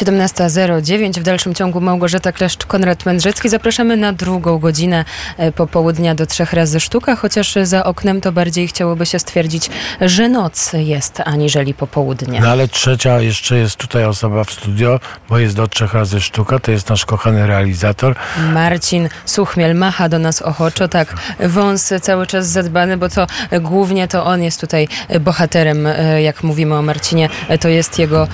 17.09 w dalszym ciągu Małgorzata Kleszcz-Konrad-Mędrzecki. Zapraszamy na drugą godzinę e, popołudnia do trzech razy sztuka, chociaż za oknem to bardziej chciałoby się stwierdzić, że noc jest aniżeli popołudnie. No ale trzecia jeszcze jest tutaj osoba w studio, bo jest do trzech razy sztuka, to jest nasz kochany realizator. Marcin Suchmiel macha do nas ochoczo, tak, wąs cały czas zadbany, bo to głównie to on jest tutaj bohaterem, e, jak mówimy o Marcinie, e, to jest jego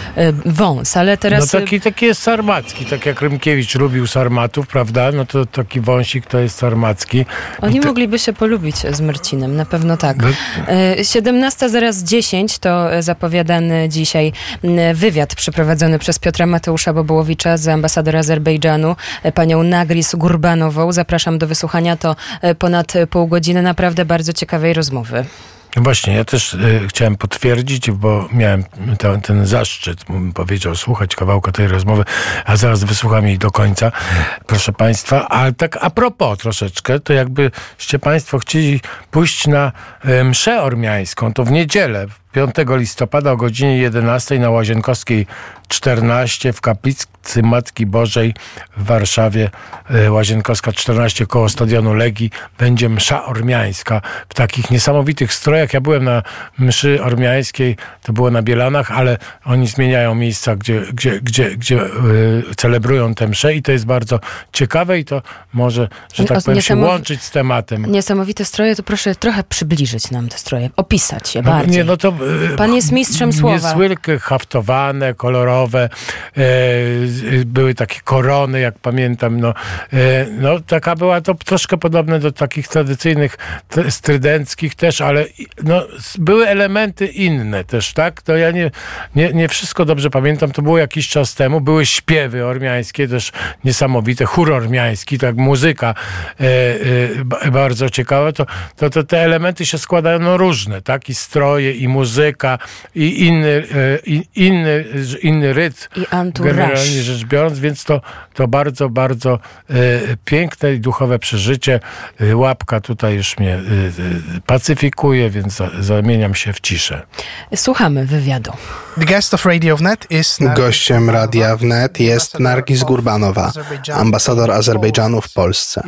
wąs, ale teraz... Taki, taki jest sarmacki, tak jak Rymkiewicz lubił sarmatów, prawda? No to taki wąsik to jest sarmacki. Oni mogliby się polubić z Marcinem, na pewno tak. No... 17 zaraz 10 to zapowiadany dzisiaj wywiad przeprowadzony przez Piotra Mateusza Bobołowicza z ambasadora Azerbejdżanu, panią Nagris Gurbanową. Zapraszam do wysłuchania. To ponad pół godziny naprawdę bardzo ciekawej rozmowy. Właśnie, ja też y, chciałem potwierdzić, bo miałem ten, zaszczyt, powiedział, słuchać kawałka tej rozmowy, a zaraz wysłucham jej do końca, proszę Państwa. Ale tak a propos troszeczkę, to jakbyście Państwo chcieli pójść na y, mszę ormiańską, to w niedzielę, 5 listopada o godzinie 11 na Łazienkowskiej 14 w kaplicy Matki Bożej w Warszawie, e, Łazienkowska 14 koło stadionu Legii, będzie msza ormiańska w takich niesamowitych strojach. Ja byłem na mszy ormiańskiej, to było na Bielanach, ale oni zmieniają miejsca, gdzie, gdzie, gdzie, gdzie yy, celebrują tę mszę i to jest bardzo ciekawe i to może, że tak powiem, się łączyć z tematem. Niesamowite stroje, to proszę trochę przybliżyć nam te stroje, opisać je bardziej. Nie, no to Pan jest mistrzem słowa. Niezwykle haftowane, kolorowe. E, były takie korony, jak pamiętam. No, e, no, taka była to troszkę podobne do takich tradycyjnych strydenckich też, ale no, były elementy inne też, tak? To ja nie, nie, nie wszystko dobrze pamiętam. To było jakiś czas temu. Były śpiewy ormiańskie, też niesamowite. Chór ormiański, tak, muzyka e, bardzo ciekawa. To, to, to te elementy się składają no, różne, tak? I stroje, i muzyka muzyka i inny, e, inny, inny rytm. I generalnie rzecz biorąc, więc to, to bardzo, bardzo e, piękne i duchowe przeżycie. E, łapka tutaj już mnie pacyfikuje, więc zamieniam się w ciszę. Słuchamy wywiadu. Gościem Radia Wnet jest Nargis Gurbanowa, ambasador Azerbejdżanu w Polsce.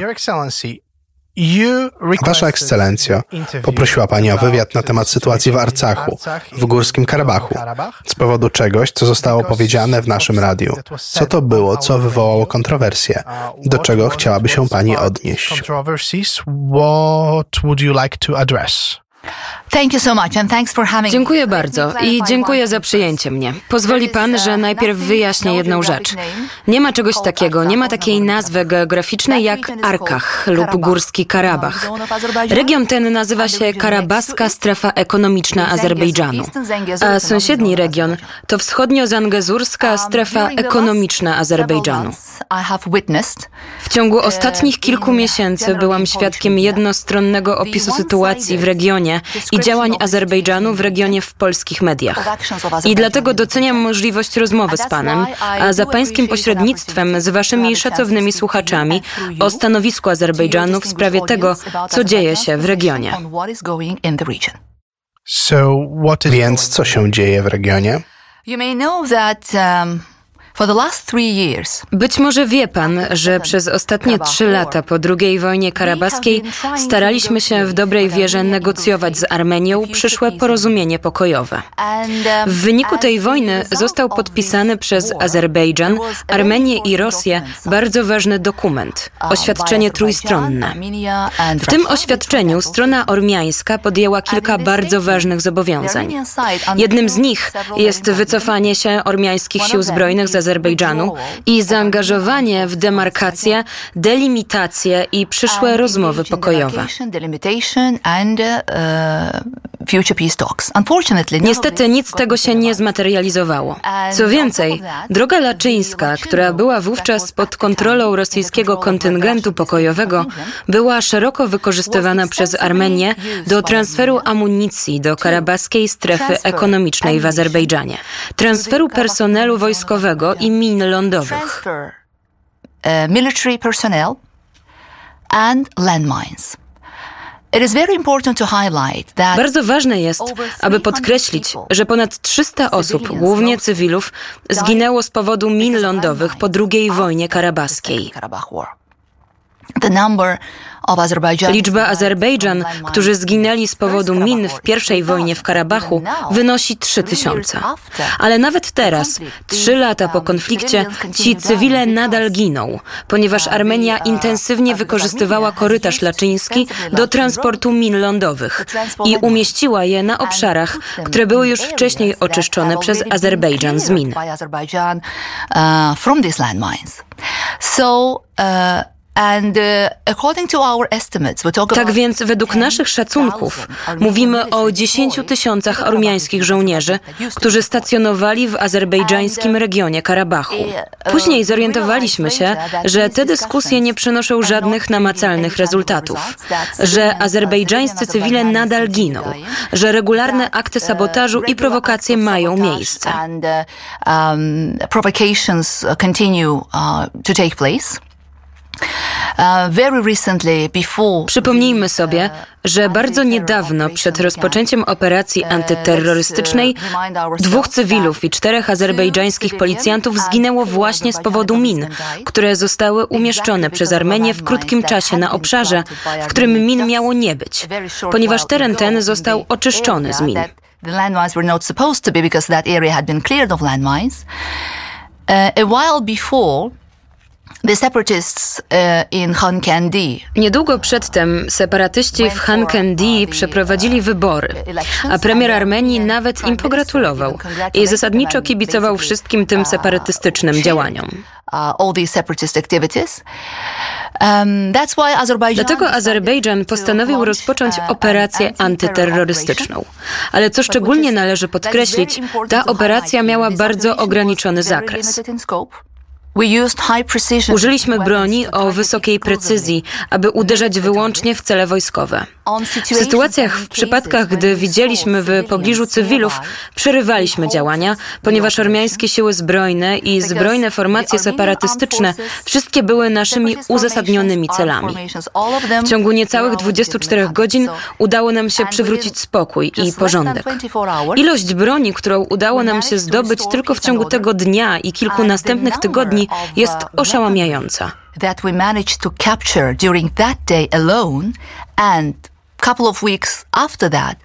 Wasza Ekscelencjo, poprosiła Pani o wywiad na temat sytuacji w Arcachu, w Górskim Karabachu, z powodu czegoś, co zostało powiedziane w naszym radiu. Co to było, co wywołało kontrowersje? Do czego chciałaby się Pani odnieść? Dziękuję bardzo i dziękuję za przyjęcie mnie. Pozwoli pan, że najpierw wyjaśnię jedną rzecz. Nie ma czegoś takiego, nie ma takiej nazwy geograficznej jak Arkach lub Górski Karabach. Region ten nazywa się Karabaska Strefa Ekonomiczna Azerbejdżanu, a sąsiedni region to wschodnio-zangezurska strefa ekonomiczna Azerbejdżanu. W ciągu ostatnich kilku miesięcy byłam świadkiem jednostronnego opisu sytuacji w regionie i działań Azerbejdżanu w regionie w polskich mediach. I dlatego doceniam możliwość rozmowy z Panem, a za Pańskim pośrednictwem z Waszymi szacownymi słuchaczami o stanowisku Azerbejdżanu w sprawie tego, co dzieje się w regionie. Więc co się dzieje w regionie? You may know that um, być może wie pan, że przez ostatnie trzy lata po II wojnie karabaskiej staraliśmy się w dobrej wierze negocjować z Armenią przyszłe porozumienie pokojowe. W wyniku tej wojny został podpisany przez Azerbejdżan, Armenię i Rosję bardzo ważny dokument oświadczenie trójstronne. W tym oświadczeniu strona ormiańska podjęła kilka bardzo ważnych zobowiązań. Jednym z nich jest wycofanie się ormiańskich sił zbrojnych z Azerbejdżanu Azerbejdżanu i zaangażowanie w demarkację, delimitację i przyszłe rozmowy pokojowe. Niestety nic z tego się nie zmaterializowało. Co więcej, droga laczyńska, która była wówczas pod kontrolą rosyjskiego kontyngentu pokojowego, była szeroko wykorzystywana przez Armenię do transferu amunicji do karabaskiej strefy ekonomicznej w Azerbejdżanie, transferu personelu wojskowego i min lądowych. Uh, military personnel and landmines. Bardzo ważne jest, aby podkreślić, że ponad 300 osób, głównie cywilów, zginęło z powodu min lądowych po II wojnie karabaskiej. Liczba Azerbejdżan, którzy zginęli z powodu min w pierwszej wojnie w Karabachu, wynosi 3000. Ale nawet teraz, trzy lata po konflikcie, ci cywile nadal giną, ponieważ Armenia intensywnie wykorzystywała korytarz laczyński do transportu min lądowych i umieściła je na obszarach, które były już wcześniej oczyszczone przez Azerbejdżan z min. So, uh, Uh, tak więc według naszych szacunków mówimy o 10 tysiącach ormiańskich żołnierzy, którzy stacjonowali w azerbejdżańskim regionie Karabachu. Uh, Później zorientowaliśmy się, że te dyskusje nie przynoszą żadnych namacalnych rezultatów, że azerbejdżańscy cywile nadal giną, że regularne akty sabotażu i prowokacje mają miejsce. Um, provocations continue to take place. Uh, Przypomnijmy sobie, że bardzo niedawno przed rozpoczęciem operacji uh, antyterrorystycznej dwóch cywilów i czterech azerbejdżańskich policjantów zginęło właśnie z powodu min, które zostały umieszczone przez Armenię w krótkim czasie na obszarze, w którym min miało nie być, ponieważ teren ten został oczyszczony z min. The landmines were not supposed to be because that area had been cleared of landmines. Uh, a while before, Uh, Niedługo przedtem separatyści w Hankendi przeprowadzili wybory, a premier Armenii nawet im pogratulował i zasadniczo kibicował wszystkim tym uh, separatystycznym działaniom. Uh, um, Dlatego Azerbejdżan postanowił rozpocząć operację antyterrorystyczną. Ale co szczególnie należy podkreślić, ta operacja miała bardzo ograniczony zakres. Użyliśmy broni o wysokiej precyzji, aby uderzać wyłącznie w cele wojskowe. W sytuacjach, w przypadkach, gdy widzieliśmy w pobliżu cywilów, przerywaliśmy działania, ponieważ ormiańskie siły zbrojne i zbrojne formacje separatystyczne wszystkie były naszymi uzasadnionymi celami. W ciągu niecałych 24 godzin udało nam się przywrócić spokój i porządek. Ilość broni, którą udało nam się zdobyć tylko w ciągu tego dnia i kilku następnych tygodni jest oszałamiająca. That we managed to capture during that day alone and couple of weeks after that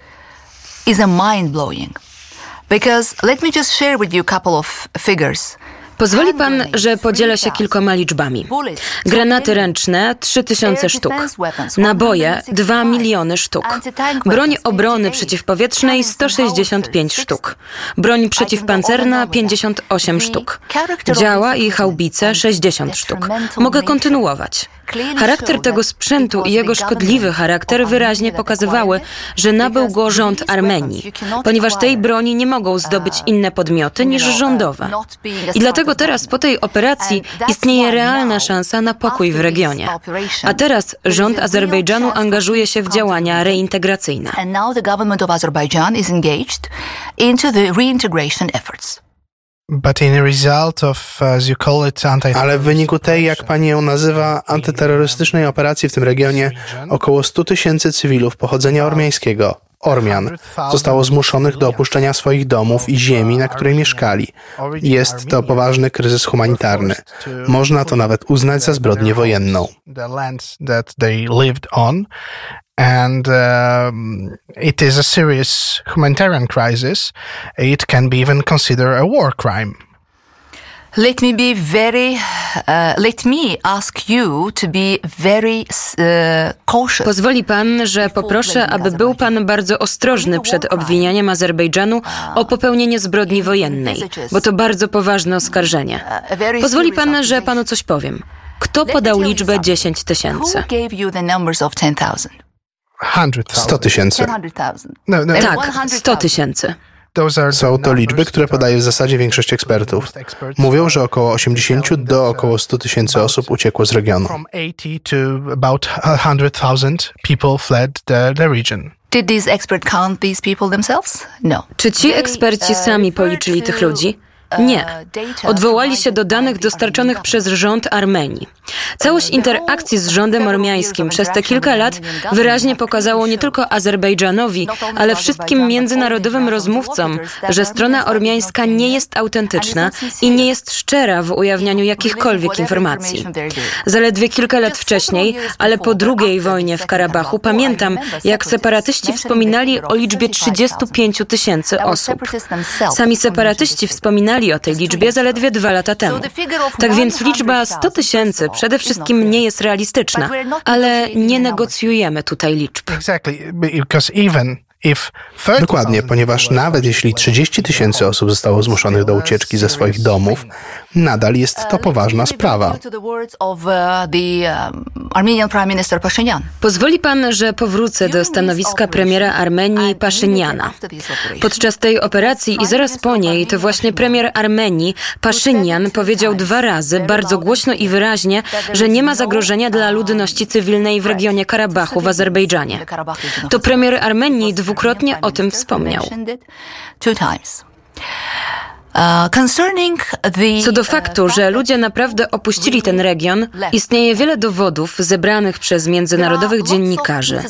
is a mind blowing. Because let me just share with you a couple of figures. Pozwoli pan, że podzielę się kilkoma liczbami. Granaty ręczne 3000 sztuk, naboje 2 miliony sztuk, broń obrony przeciwpowietrznej 165 sztuk, broń przeciwpancerna 58 sztuk, działa i haubice 60 sztuk. Mogę kontynuować. Charakter tego sprzętu i jego szkodliwy charakter wyraźnie pokazywały, że nabył go rząd Armenii, ponieważ tej broni nie mogą zdobyć inne podmioty niż rządowe. I dlatego teraz po tej operacji istnieje realna szansa na pokój w regionie. A teraz rząd Azerbejdżanu angażuje się w działania reintegracyjne. Ale w wyniku tej, jak pani ją nazywa, antyterrorystycznej operacji w tym regionie, około 100 tysięcy cywilów pochodzenia ormiańskiego, Ormian, zostało zmuszonych do opuszczenia swoich domów i ziemi, na której mieszkali. Jest to poważny kryzys humanitarny. Można to nawet uznać za zbrodnię wojenną and um, it is a serious humanitarian crisis. It can be even considered a war crime. Let me be very, uh, let me ask you to be very uh, cautious. Pozwoli pan, że poproszę, aby był pan bardzo ostrożny przed obwinianiem Azerbejdżanu o popełnienie zbrodni wojennej, bo to bardzo poważne oskarżenie. Pozwoli pan, że panu coś powiem. Kto podał liczbę 10 tysięcy? 100 tysięcy. No, no. Tak, 100 tysięcy. Są to liczby, które podaje w zasadzie większość ekspertów. Mówią, że około 80 do około 100 tysięcy osób uciekło z regionu. No. Czy ci eksperci sami policzyli tych ludzi? Nie. Odwołali się do danych dostarczonych przez rząd Armenii. Całość interakcji z rządem ormiańskim przez te kilka lat wyraźnie pokazało nie tylko Azerbejdżanowi, ale wszystkim międzynarodowym rozmówcom, że strona ormiańska nie jest autentyczna i nie jest szczera w ujawnianiu jakichkolwiek informacji. Zaledwie kilka lat wcześniej, ale po drugiej wojnie w Karabachu, pamiętam, jak separatyści wspominali o liczbie 35 tysięcy osób. Sami separatyści wspominali o tej liczbie zaledwie dwa lata temu. Tak więc liczba 100 tysięcy przede wszystkim nie jest realistyczna, ale nie negocjujemy tutaj liczb. Dokładnie, ponieważ nawet jeśli 30 tysięcy osób zostało zmuszonych do ucieczki ze swoich domów, nadal jest to poważna sprawa. Pozwoli pan, że powrócę do stanowiska premiera Armenii Paszyniana. Podczas tej operacji i zaraz po niej to właśnie premier Armenii Paszynian powiedział dwa razy bardzo głośno i wyraźnie, że nie ma zagrożenia dla ludności cywilnej w regionie Karabachu w Azerbejdżanie. To premier Armenii dwukrotnie o tym wspomniał. Uh, Co do faktu, że ludzie naprawdę opuścili ten region, istnieje wiele dowodów zebranych przez międzynarodowych dziennikarzy,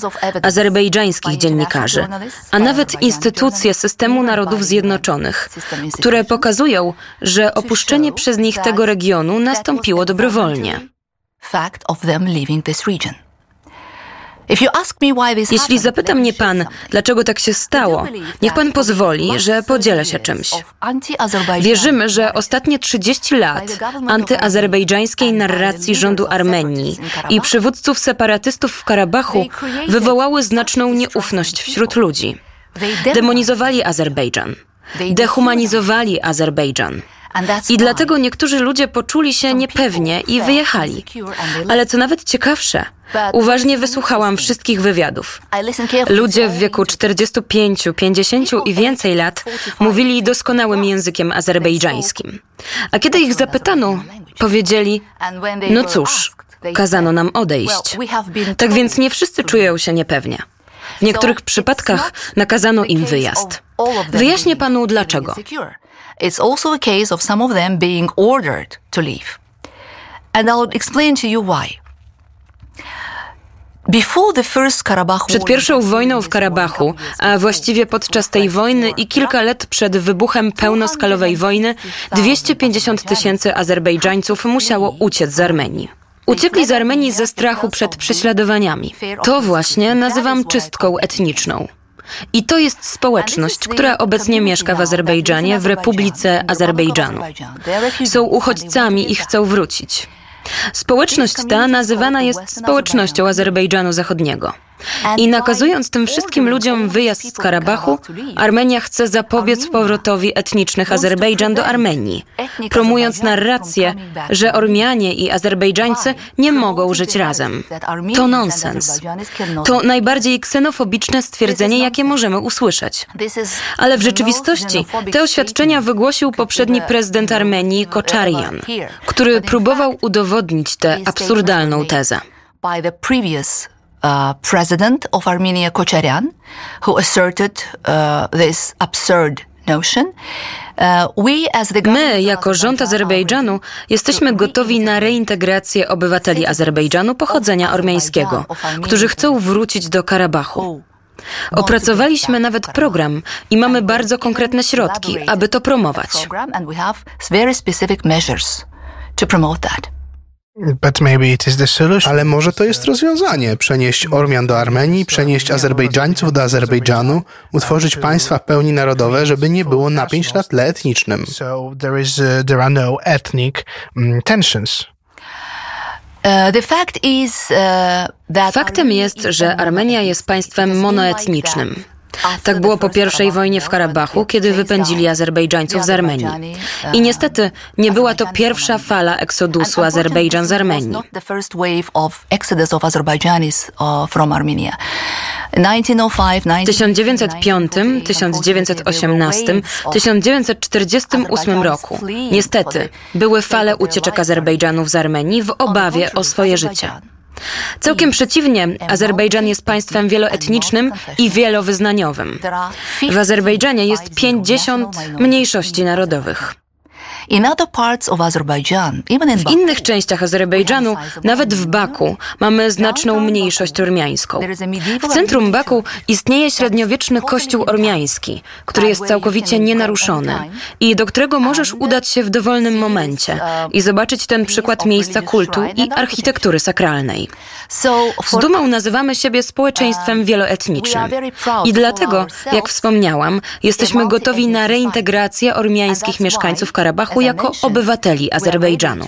azerbejdżańskich dziennikarzy, a nawet instytucje systemu Narodów Zjednoczonych, które pokazują, że opuszczenie przez nich tego regionu nastąpiło dobrowolnie. Jeśli zapyta mnie pan, dlaczego tak się stało, niech pan pozwoli, że podzielę się czymś. Wierzymy, że ostatnie 30 lat antyazerbejdżańskiej narracji rządu Armenii i przywódców separatystów w Karabachu wywołały znaczną nieufność wśród ludzi. Demonizowali Azerbejdżan, dehumanizowali Azerbejdżan. I dlatego niektórzy ludzie poczuli się niepewnie i wyjechali. Ale co nawet ciekawsze, uważnie wysłuchałam wszystkich wywiadów. Ludzie w wieku 45, 50 i więcej lat mówili doskonałym językiem azerbejdżańskim. A kiedy ich zapytano, powiedzieli: No cóż, kazano nam odejść. Tak więc nie wszyscy czują się niepewnie. W niektórych przypadkach nakazano im wyjazd. Wyjaśnię panu dlaczego. It's also a case of some of them being ordered to leave. And I'll explain to you why. Przed pierwszą wojną w Karabachu, a właściwie podczas tej wojny i kilka lat przed wybuchem pełnoskalowej wojny, 250 tysięcy Azerbejdżańców musiało uciec z Armenii. Uciekli z Armenii ze strachu przed prześladowaniami. To właśnie nazywam czystką etniczną. I to jest społeczność, która obecnie mieszka w Azerbejdżanie, w Republice Azerbejdżanu. Są uchodźcami i chcą wrócić. Społeczność ta nazywana jest społecznością Azerbejdżanu Zachodniego. I nakazując tym wszystkim ludziom wyjazd z Karabachu, Armenia chce zapobiec powrotowi etnicznych Azerbejdżan do Armenii, promując narrację, że Ormianie i Azerbejdżańcy nie mogą żyć razem. To nonsens. To najbardziej ksenofobiczne stwierdzenie, jakie możemy usłyszeć. Ale w rzeczywistości te oświadczenia wygłosił poprzedni prezydent Armenii Koczarian, który próbował udowodnić tę absurdalną tezę uh, president of Armenia, Kocharian, who asserted uh, this absurd notion. Uh, My, jako rząd Azerbejdżanu, jesteśmy gotowi na reintegrację obywateli Azerbejdżanu pochodzenia ormiańskiego, którzy chcą wrócić do Karabachu. Opracowaliśmy nawet program i mamy bardzo konkretne środki, aby to promować. Ale może to jest rozwiązanie. Przenieść Ormian do Armenii, przenieść Azerbejdżańców do Azerbejdżanu, utworzyć państwa w pełni narodowe, żeby nie było napięć na tle etnicznym. Uh, no mm, uh, Faktem jest, że Armenia jest państwem monoetnicznym. Tak było po pierwszej wojnie w Karabachu, kiedy wypędzili Azerbejdżańców z Armenii. I niestety nie była to pierwsza fala eksodusu Azerbejdżan z Armenii. W 1905, 1918, 1948 roku niestety były fale ucieczek Azerbejdżanów z Armenii w obawie o swoje życie. Całkiem przeciwnie, Azerbejdżan jest państwem wieloetnicznym i wielowyznaniowym. W Azerbejdżanie jest 50 mniejszości narodowych. W innych częściach Azerbejdżanu, nawet w Baku, mamy znaczną mniejszość ormiańską. W centrum Baku istnieje średniowieczny kościół ormiański, który jest całkowicie nienaruszony i do którego możesz udać się w dowolnym momencie i zobaczyć ten przykład miejsca kultu i architektury sakralnej. Z dumą nazywamy siebie społeczeństwem wieloetnicznym i dlatego, jak wspomniałam, jesteśmy gotowi na reintegrację ormiańskich mieszkańców Karabachu jako obywateli Azerbejdżanu.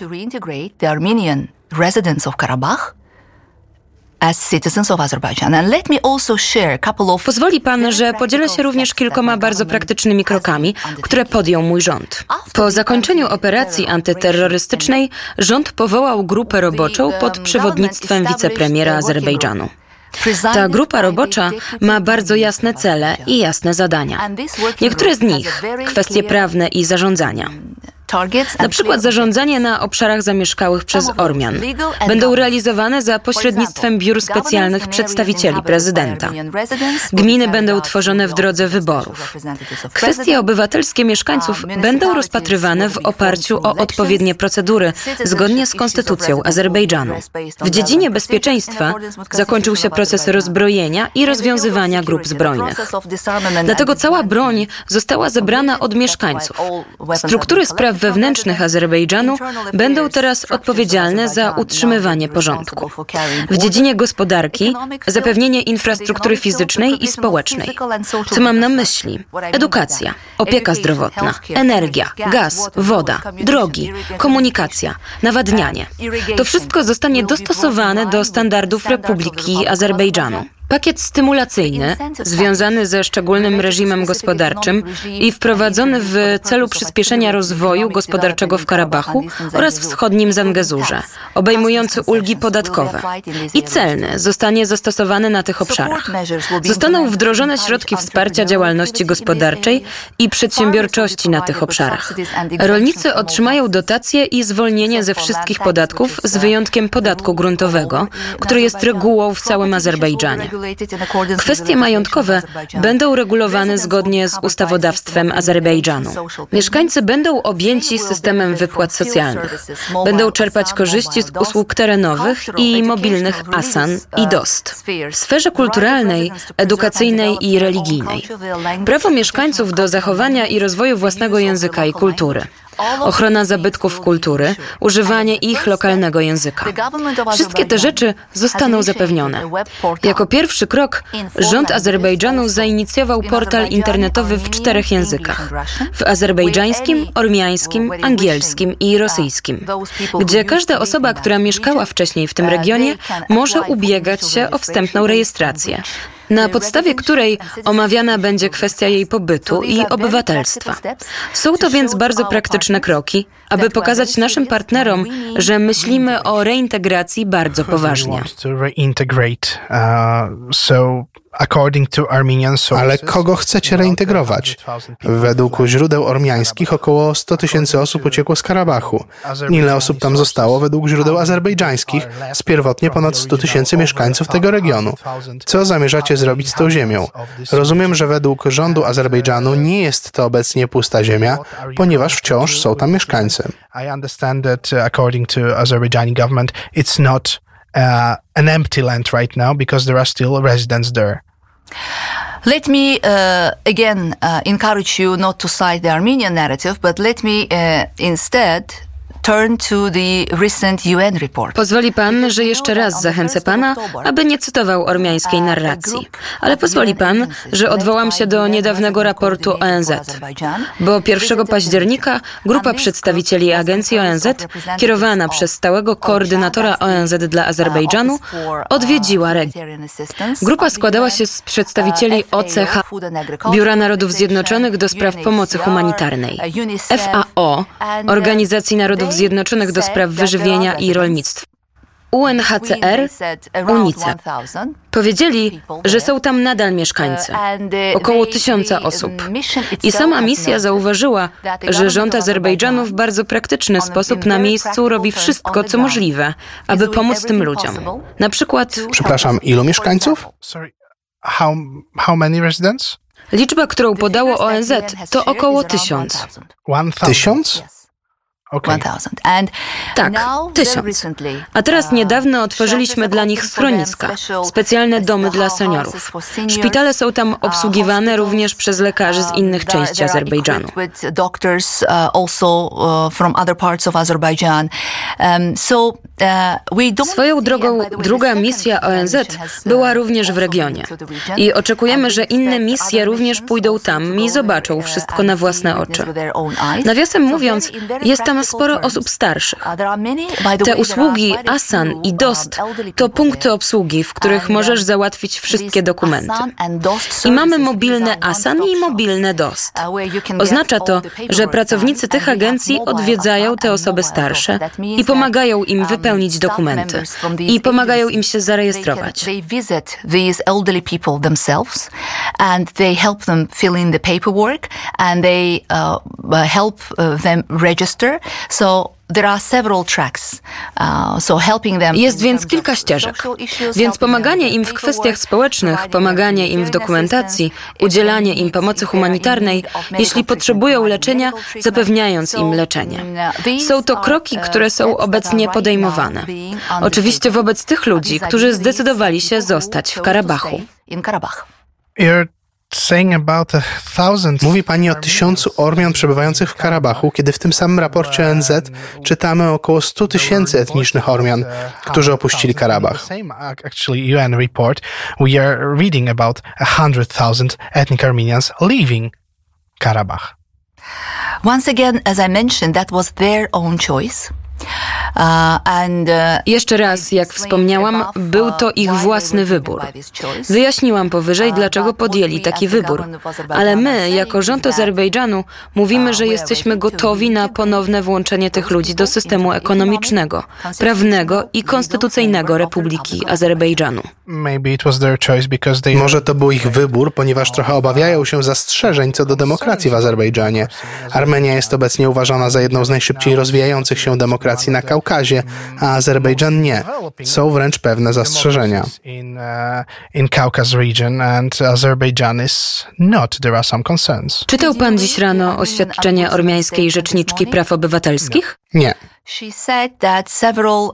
Pozwoli pan, że podzielę się również kilkoma bardzo praktycznymi krokami, które podjął mój rząd. Po zakończeniu operacji antyterrorystycznej rząd powołał grupę roboczą pod przewodnictwem wicepremiera Azerbejdżanu. Ta grupa robocza ma bardzo jasne cele i jasne zadania. Niektóre z nich, kwestie prawne i zarządzania, na przykład zarządzanie na obszarach zamieszkałych przez Ormian będą realizowane za pośrednictwem biur specjalnych przedstawicieli prezydenta. Gminy będą tworzone w drodze wyborów. Kwestie obywatelskie mieszkańców będą rozpatrywane w oparciu o odpowiednie procedury zgodnie z konstytucją Azerbejdżanu. W dziedzinie bezpieczeństwa zakończył się proces rozbrojenia i rozwiązywania grup zbrojnych. Dlatego cała broń została zebrana od mieszkańców. Struktury spraw spraw wewnętrznych Azerbejdżanu będą teraz odpowiedzialne za utrzymywanie porządku. W dziedzinie gospodarki zapewnienie infrastruktury fizycznej i społecznej. Co mam na myśli? Edukacja, opieka zdrowotna, energia, gaz, woda, drogi, komunikacja, nawadnianie. To wszystko zostanie dostosowane do standardów Republiki Azerbejdżanu. Pakiet stymulacyjny, związany ze szczególnym reżimem gospodarczym i wprowadzony w celu przyspieszenia rozwoju gospodarczego w Karabachu oraz wschodnim Zangezurze, obejmujący ulgi podatkowe i celne, zostanie zastosowany na tych obszarach. Zostaną wdrożone środki wsparcia działalności gospodarczej i przedsiębiorczości na tych obszarach. Rolnicy otrzymają dotacje i zwolnienie ze wszystkich podatków z wyjątkiem podatku gruntowego, który jest regułą w całym Azerbejdżanie. Kwestie majątkowe będą regulowane zgodnie z ustawodawstwem Azerbejdżanu. Mieszkańcy będą objęci systemem wypłat socjalnych. Będą czerpać korzyści z usług terenowych i mobilnych ASAN i DOST. W sferze kulturalnej, edukacyjnej i religijnej. Prawo mieszkańców do zachowania i rozwoju własnego języka i kultury ochrona zabytków kultury, używanie ich lokalnego języka. Wszystkie te rzeczy zostaną zapewnione. Jako pierwszy krok rząd Azerbejdżanu zainicjował portal internetowy w czterech językach: w azerbejdżańskim, ormiańskim, angielskim i rosyjskim, gdzie każda osoba, która mieszkała wcześniej w tym regionie, może ubiegać się o wstępną rejestrację na podstawie której omawiana będzie kwestia jej pobytu i obywatelstwa. Są to więc bardzo praktyczne kroki, aby pokazać naszym partnerom, że myślimy o reintegracji bardzo poważnie. Ale kogo chcecie reintegrować? Według źródeł ormiańskich około 100 tysięcy osób uciekło z Karabachu. Ile osób tam zostało według źródeł azerbejdżańskich z pierwotnie ponad 100 tysięcy mieszkańców tego regionu? Co zamierzacie zrobić z tą ziemią? Rozumiem, że według rządu Azerbejdżanu nie jest to obecnie pusta ziemia, ponieważ wciąż są tam mieszkańcy. I understand that uh, according to Azerbaijani government it's not uh, an empty land right now because there are still residents there. Let me uh, again uh, encourage you not to cite the Armenian narrative, but let me uh, instead Pozwoli pan, że jeszcze raz zachęcę pana, aby nie cytował ormiańskiej narracji. Ale pozwoli pan, że odwołam się do niedawnego raportu ONZ. Bo 1 października grupa przedstawicieli agencji ONZ, kierowana przez stałego koordynatora ONZ dla Azerbejdżanu, odwiedziła region. Grupa składała się z przedstawicieli OCH, Biura Narodów Zjednoczonych do spraw pomocy humanitarnej, FAO, Organizacji Narodów Zjednoczonych do spraw wyżywienia i rolnictwa. UNHCR, UNICEF. Powiedzieli, że są tam nadal mieszkańcy, około tysiąca osób. I sama misja zauważyła, że rząd Azerbejdżanu w bardzo praktyczny sposób na miejscu robi wszystko, co możliwe, aby pomóc tym ludziom. Na przykład. Przepraszam, ilu mieszkańców? How, how many residents? Liczba, którą podało ONZ, to około tysiąc. Tysiąc? Tak, tysiąc. A teraz niedawno otworzyliśmy dla nich schroniska, specjalne domy dla seniorów. Szpitale są tam obsługiwane również przez lekarzy z innych części Azerbejdżanu. Swoją drogą druga misja ONZ była również w regionie. I oczekujemy, że inne misje również pójdą tam i zobaczą wszystko na własne oczy. Nawiasem mówiąc, jest tam sporo osób starszych. Te usługi ASAN i DOST to punkty obsługi, w których możesz załatwić wszystkie dokumenty. I mamy mobilne ASAN i mobilne DOST. Oznacza to, że pracownicy tych agencji odwiedzają te osoby starsze i pomagają im wypełnić dokumenty. I pomagają im się zarejestrować. and they help them fill in the paperwork and they uh, help uh, them register. So Uh, Jest więc kilka ścieżek. Więc pomaganie im w kwestiach społecznych, pomaganie im w dokumentacji, udzielanie im pomocy humanitarnej, jeśli potrzebują leczenia, zapewniając im leczenie. Uh, są to kroki, które są obecnie podejmowane. Oczywiście wobec tych ludzi, którzy zdecydowali się zostać w Karabachu. Mówi pani o tysiącu Ormian przebywających w Karabachu, kiedy w tym samym raporcie ONZ czytamy o około 100 tysięcy etnicznych Ormian, którzy opuścili Karabach. We are reading about 100,000 ethnic Armenians leaving Karabach. Once again, as I mentioned, that was their own choice. Uh, uh, Jeszcze raz, jak wspomniałam, był to ich własny wybór. Wyjaśniłam powyżej, dlaczego podjęli taki wybór. Ale my, jako rząd Azerbejdżanu, mówimy, że jesteśmy gotowi na ponowne włączenie tych ludzi do systemu ekonomicznego, prawnego i konstytucyjnego Republiki Azerbejdżanu. Może to był ich wybór, ponieważ trochę obawiają się zastrzeżeń co do demokracji w Azerbejdżanie. Armenia jest obecnie uważana za jedną z najszybciej rozwijających się demokracji na Kaukazie, a Azerbejdżan nie. Są wręcz pewne zastrzeżenia. Czytał pan dziś rano oświadczenie ormiańskiej rzeczniczki praw obywatelskich? Nie.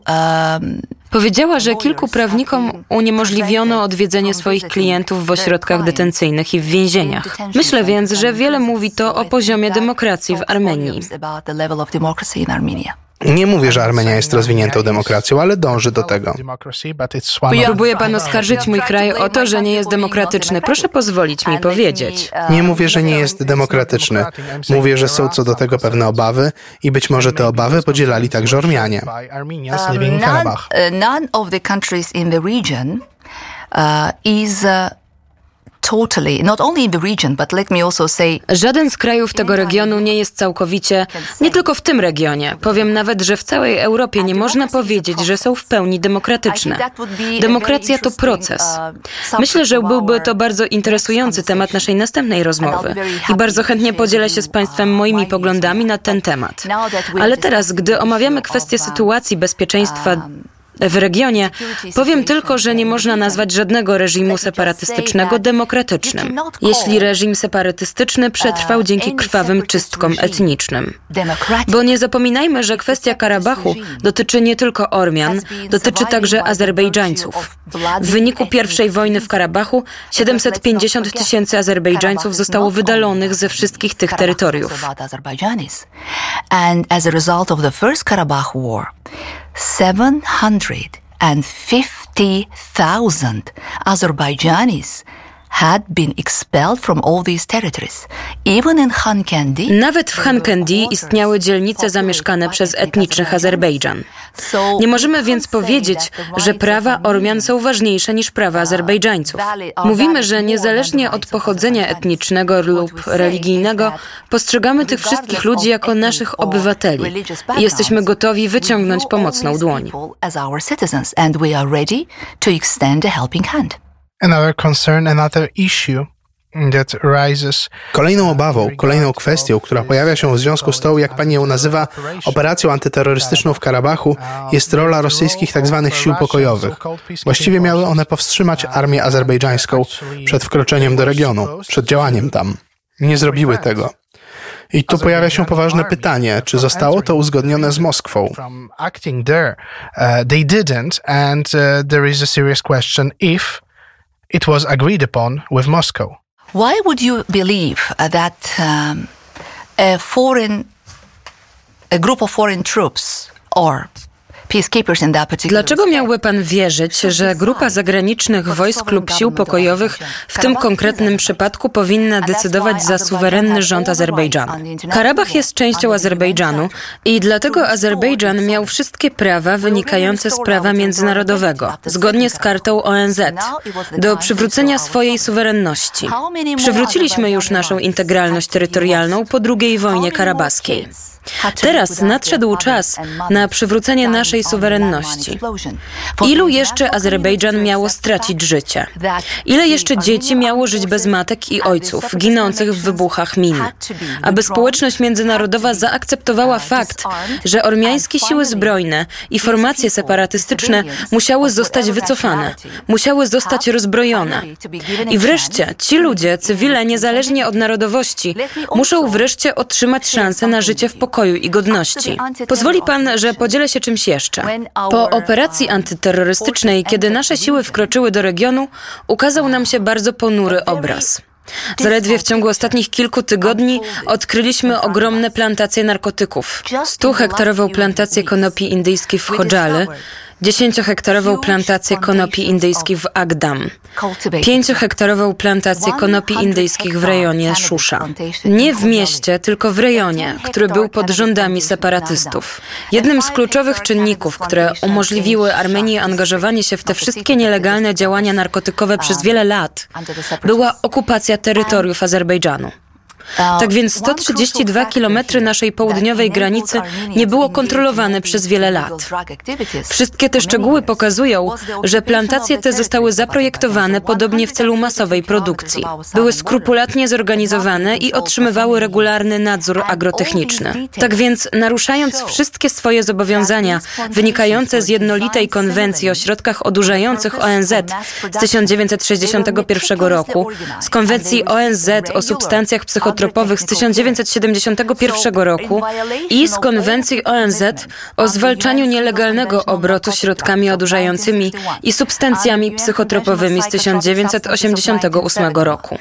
Um, Powiedziała, że kilku prawnikom uniemożliwiono odwiedzenie swoich klientów w ośrodkach detencyjnych i w więzieniach. Myślę więc, że wiele mówi to o poziomie demokracji w Armenii. Nie mówię, że Armenia jest rozwiniętą demokracją, ale dąży do tego. Próbuje pan oskarżyć mój kraj o to, że nie jest demokratyczny. Proszę pozwolić mi powiedzieć. Nie mówię, że nie jest demokratyczny. Mówię, że są co do tego pewne obawy i być może te obawy podzielali także Ormianie. None of the countries in the region is Żaden z krajów tego regionu nie jest całkowicie, nie tylko w tym regionie. Powiem nawet, że w całej Europie nie można powiedzieć, że są w pełni demokratyczne. Demokracja to proces. Uh, Myślę, że byłby to bardzo interesujący temat naszej następnej rozmowy i bardzo chętnie podzielę się z Państwem uh, moimi poglądami na ten temat. Ale teraz, gdy omawiamy kwestię sytuacji bezpieczeństwa um, w regionie. Powiem tylko, że nie można nazwać żadnego reżimu separatystycznego demokratycznym, jeśli reżim separatystyczny przetrwał dzięki krwawym czystkom etnicznym. Bo nie zapominajmy, że kwestia Karabachu dotyczy nie tylko Ormian, dotyczy także Azerbejdżańców. W wyniku pierwszej wojny w Karabachu 750 tysięcy Azerbejdżańców zostało wydalonych ze wszystkich tych terytoriów. And as a result of the first Karabakh War, 750,000 Azerbaijanis had been expelled from all these territories. Even in Hankendi, Nawet w Hankendi istniały dzielnice zamieszkane przez etnicznych Azerbejdżan. Nie możemy więc powiedzieć, że prawa Ormian są ważniejsze niż prawa Azerbejdżańców. Mówimy, że niezależnie od pochodzenia etnicznego lub religijnego, postrzegamy tych wszystkich ludzi jako naszych obywateli i jesteśmy gotowi wyciągnąć pomocną dłoń. Another concern, another issue Kolejną obawą, kolejną kwestią, która pojawia się w związku z tą, jak pani ją nazywa, operacją antyterrorystyczną w Karabachu, jest rola rosyjskich tzw. Tak sił pokojowych. Właściwie miały one powstrzymać armię azerbejdżańską przed wkroczeniem do regionu, przed działaniem tam. Nie zrobiły tego. I tu pojawia się poważne pytanie, czy zostało to uzgodnione z Moskwą? They didn't and there is a serious question if it was agreed upon with Moscow. Why would you believe that um, a foreign a group of foreign troops or Dlaczego miałby pan wierzyć, że grupa zagranicznych wojsk lub sił pokojowych w tym konkretnym przypadku powinna decydować za suwerenny rząd Azerbejdżanu? Karabach jest częścią Azerbejdżanu i dlatego Azerbejdżan miał wszystkie prawa wynikające z prawa międzynarodowego, zgodnie z kartą ONZ, do przywrócenia swojej suwerenności. Przywróciliśmy już naszą integralność terytorialną po II wojnie karabaskiej. Teraz nadszedł czas na przywrócenie naszej suwerenności. Ilu jeszcze Azerbejdżan miało stracić życie? Ile jeszcze dzieci miało żyć bez matek i ojców, ginących w wybuchach min? Aby społeczność międzynarodowa zaakceptowała fakt, że ormiańskie siły zbrojne i formacje separatystyczne musiały zostać wycofane, musiały zostać rozbrojone. I wreszcie ci ludzie, cywile niezależnie od narodowości, muszą wreszcie otrzymać szansę na życie w pokoju i godności. Pozwoli pan, że podzielę się czymś jeszcze. Po operacji antyterrorystycznej, kiedy nasze siły wkroczyły do regionu, ukazał nam się bardzo ponury obraz. Zaledwie w ciągu ostatnich kilku tygodni odkryliśmy ogromne plantacje narkotyków. 100-hektarową plantację konopi indyjskiej w Chodżale, 10-hektarową plantację konopi indyjskich w Agdam, 5-hektarową plantację konopi indyjskich w rejonie Szusza. Nie w mieście, tylko w rejonie, który był pod rządami separatystów. Jednym z kluczowych czynników, które umożliwiły Armenii angażowanie się w te wszystkie nielegalne działania narkotykowe przez wiele lat, była okupacja terytoriów Azerbejdżanu. Tak więc 132 kilometry naszej południowej granicy nie było kontrolowane przez wiele lat. Wszystkie te szczegóły pokazują, że plantacje te zostały zaprojektowane podobnie w celu masowej produkcji. Były skrupulatnie zorganizowane i otrzymywały regularny nadzór agrotechniczny. Tak więc, naruszając wszystkie swoje zobowiązania wynikające z jednolitej konwencji o środkach odurzających ONZ z 1961 roku, z konwencji ONZ o substancjach psychotropnych, tropowych z 1971 roku i z konwencji ONZ o zwalczaniu nielegalnego obrotu środkami odurzającymi i substancjami psychotropowymi z 1988 roku.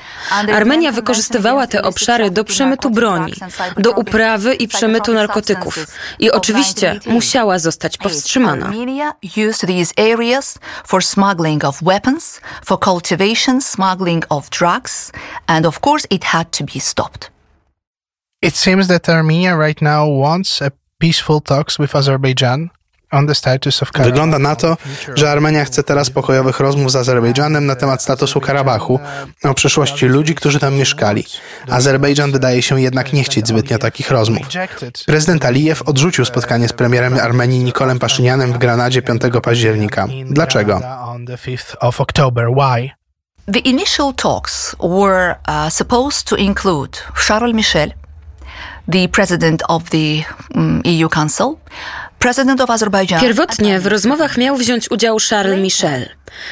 Armenia wykorzystywała te obszary do przemytu broni, do uprawy i przemytu narkotyków i oczywiście musiała zostać powstrzymana. weapons, for cultivation, smuggling of drugs, and of course it had to be stopped. It seems that Armenia right now wants a peaceful talks with Azerbaijan. Wygląda na to, że Armenia chce teraz pokojowych rozmów z Azerbejdżanem na temat statusu Karabachu, o przyszłości ludzi, którzy tam mieszkali. Azerbejdżan wydaje się jednak nie chcieć zbytnio takich rozmów. Prezydent Alijew odrzucił spotkanie z premierem Armenii Nikolem Paszynianem w Granadzie 5 października. Dlaczego? The initial talks were uh, supposed to include Charles Michel, the president of the um, EU Council, Pierwotnie w rozmowach miał wziąć udział Charles Michel,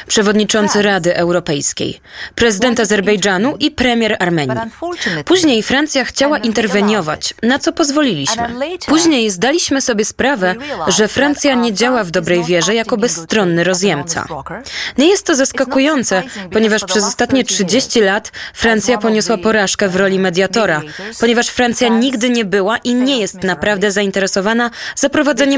przewodniczący Rady Europejskiej, prezydent Azerbejdżanu i premier Armenii. Później Francja chciała interweniować, na co pozwoliliśmy. Później zdaliśmy sobie sprawę, że Francja nie działa w dobrej wierze jako bezstronny rozjemca. Nie jest to zaskakujące, ponieważ przez ostatnie 30 lat Francja poniosła porażkę w roli mediatora, ponieważ Francja nigdy nie była i nie jest naprawdę zainteresowana zaprowadzeniem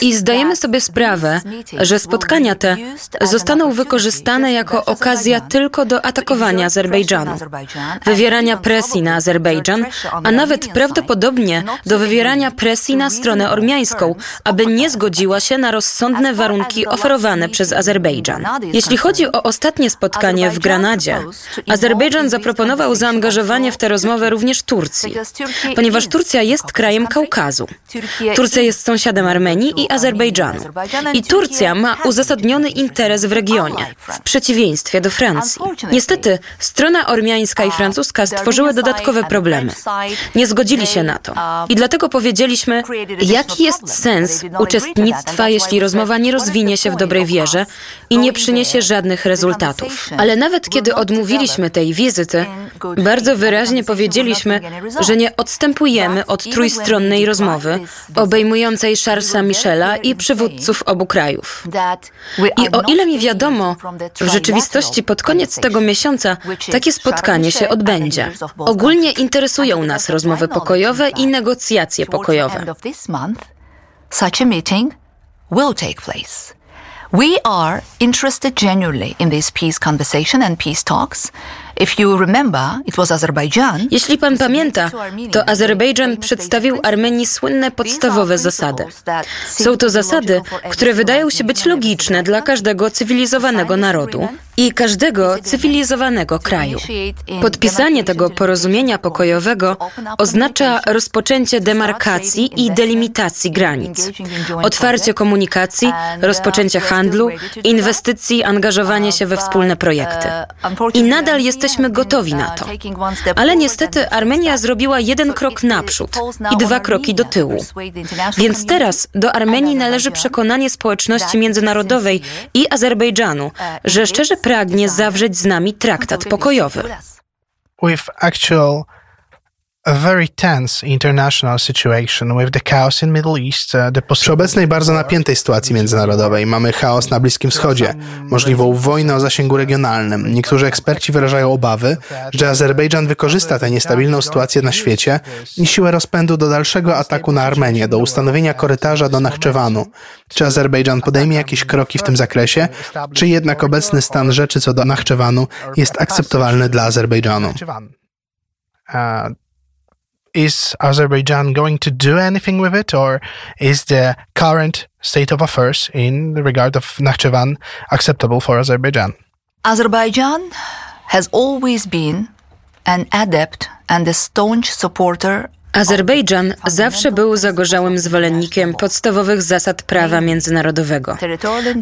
I zdajemy sobie sprawę, że spotkania te zostaną wykorzystane jako okazja tylko do atakowania Azerbejdżanu, wywierania presji na Azerbejdżan, a nawet prawdopodobnie do wywierania presji na stronę ormiańską, aby nie zgodziła się na rozsądne warunki oferowane przez Azerbejdżan. Jeśli chodzi o ostatnie spotkanie w Granadzie, Azerbejdżan zaproponował zaangażowanie w tę rozmowę również Turcji, ponieważ Turcja jest krajem Kaukazu. Turcja jest sąsiadem sąsiadem Armenii i Azerbejdżanu. I Turcja ma uzasadniony interes w regionie, w przeciwieństwie do Francji. Niestety, strona ormiańska i francuska stworzyły dodatkowe problemy. Nie zgodzili się na to. I dlatego powiedzieliśmy, jaki jest sens uczestnictwa, jeśli rozmowa nie rozwinie się w dobrej wierze i nie przyniesie żadnych rezultatów. Ale nawet kiedy odmówiliśmy tej wizyty, bardzo wyraźnie powiedzieliśmy, że nie odstępujemy od trójstronnej rozmowy obejmującej Charlesa Michela i przywódców obu krajów. I o ile mi wiadomo, w rzeczywistości pod koniec tego miesiąca takie spotkanie się odbędzie. Ogólnie interesują nas rozmowy pokojowe i negocjacje pokojowe. Such a meeting will take place. We are interested genuinely in this peace conversation and peace talks. Jeśli pan pamięta, to Azerbejdżan przedstawił Armenii słynne podstawowe zasady. Są to zasady, które wydają się być logiczne dla każdego cywilizowanego narodu i każdego cywilizowanego kraju. Podpisanie tego porozumienia pokojowego oznacza rozpoczęcie demarkacji i delimitacji granic, otwarcie komunikacji, rozpoczęcie handlu, inwestycji, angażowanie się we wspólne projekty. I nadal jesteśmy jesteśmy gotowi na to. Ale niestety Armenia zrobiła jeden krok naprzód i dwa kroki do tyłu. Więc teraz do Armenii należy przekonanie społeczności międzynarodowej i Azerbejdżanu, że szczerze pragnie zawrzeć z nami traktat pokojowy. With actual Przy obecnej bardzo napiętej sytuacji międzynarodowej mamy chaos na Bliskim Wschodzie, możliwą wojnę o zasięgu regionalnym. Niektórzy eksperci wyrażają obawy, że Azerbejdżan wykorzysta tę niestabilną sytuację na świecie i siłę rozpędu do dalszego ataku na Armenię, do ustanowienia korytarza do Nachczewanu. Czy Azerbejdżan podejmie jakieś kroki w tym zakresie, czy jednak obecny stan rzeczy co do Nachczewanu jest akceptowalny dla Azerbejdżanu? Is Azerbaijan going to do anything with it, or is the current state of affairs in the regard of Nakhchivan acceptable for Azerbaijan? Azerbaijan has always been an adept and a staunch supporter Azerbejdżan zawsze był zagorzałym zwolennikiem podstawowych zasad prawa międzynarodowego,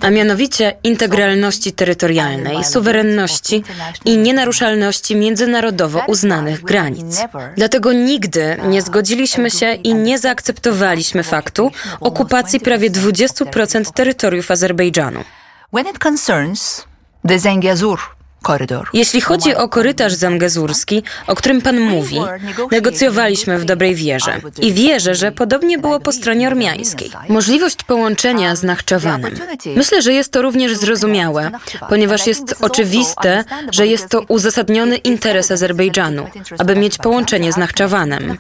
a mianowicie integralności terytorialnej, suwerenności i nienaruszalności międzynarodowo uznanych granic. Dlatego nigdy nie zgodziliśmy się i nie zaakceptowaliśmy faktu okupacji prawie 20% terytoriów Azerbejdżanu. When it concerns the Jeśli chodzi o korytarz zangezurski, o którym pan mówi, negocjowaliśmy w dobrej wierze i wierzę, że podobnie było po stronie ormiańskiej. Możliwość połączenia z Nachczewanem. Myślę, że jest to również zrozumiałe, ponieważ jest oczywiste, że jest to uzasadniony interes Azerbejdżanu, aby mieć połączenie z Nachczewanem.